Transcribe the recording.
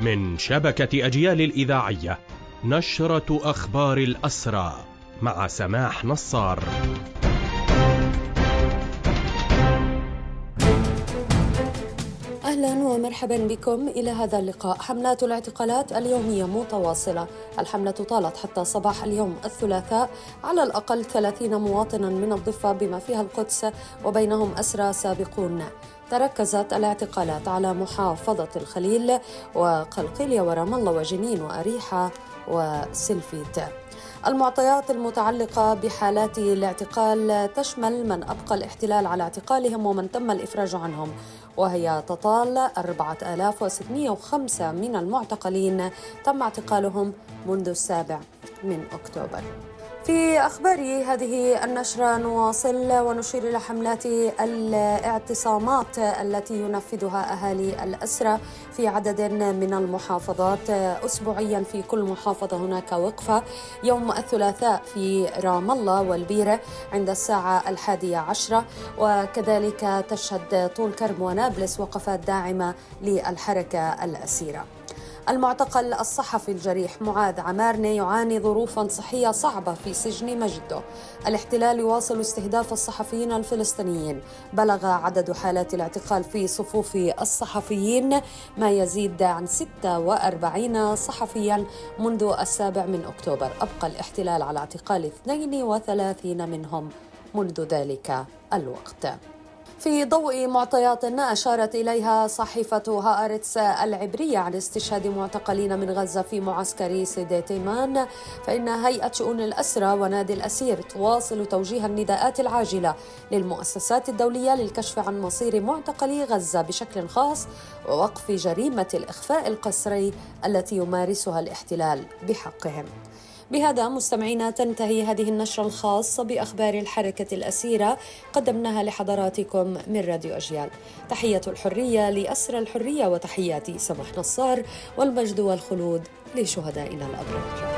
من شبكة أجيال الإذاعية نشرة أخبار الأسرى مع سماح نصار. أهلا ومرحبا بكم إلى هذا اللقاء. حملات الاعتقالات اليومية متواصلة. الحملة طالت حتى صباح اليوم الثلاثاء على الأقل 30 مواطنا من الضفة بما فيها القدس وبينهم أسرى سابقون. تركزت الاعتقالات على محافظة الخليل وقلقيلية ورام الله وجنين وأريحة وسلفيت. المعطيات المتعلقة بحالات الاعتقال تشمل من أبقى الاحتلال على اعتقالهم ومن تم الإفراج عنهم وهي تطال 4605 من المعتقلين تم اعتقالهم منذ السابع من أكتوبر. في أخبار هذه النشرة نواصل ونشير إلى حملات الاعتصامات التي ينفذها أهالي الأسرة في عدد من المحافظات. أسبوعيا في كل محافظة هناك وقفة. يوم الثلاثاء في رام الله والبيرة عند الساعة الحادية عشرة. وكذلك تشهد طول كرم ونابلس وقفات داعمة للحركة الأسيرة. المعتقل الصحفي الجريح معاذ عمارنة يعاني ظروفا صحية صعبة في سجن مجده. الاحتلال يواصل استهداف الصحفيين الفلسطينيين. بلغ عدد حالات الاعتقال في صفوف الصحفيين ما يزيد عن 46 صحفيا منذ السابع من أكتوبر. أبقى الاحتلال على اعتقال 32 منهم منذ ذلك الوقت. في ضوء معطيات أشارت إليها صحيفة هآرتس العبرية عن استشهاد معتقلين من غزة في معسكر سيدي تيمان فإن هيئة شؤون الأسرى ونادي الأسير تواصل توجيه النداءات العاجلة للمؤسسات الدولية للكشف عن مصير معتقلي غزة بشكل خاص ووقف جريمة الإخفاء القسري التي يمارسها الاحتلال بحقهم. بهذا مستمعينا تنتهي هذه النشرة الخاصة بأخبار الحركة الأسيرة قدمناها لحضراتكم من راديو أجيال. تحية الحرية لأسر الحرية وتحياتي سمح نصار والمجد والخلود لشهدائنا الأبرار.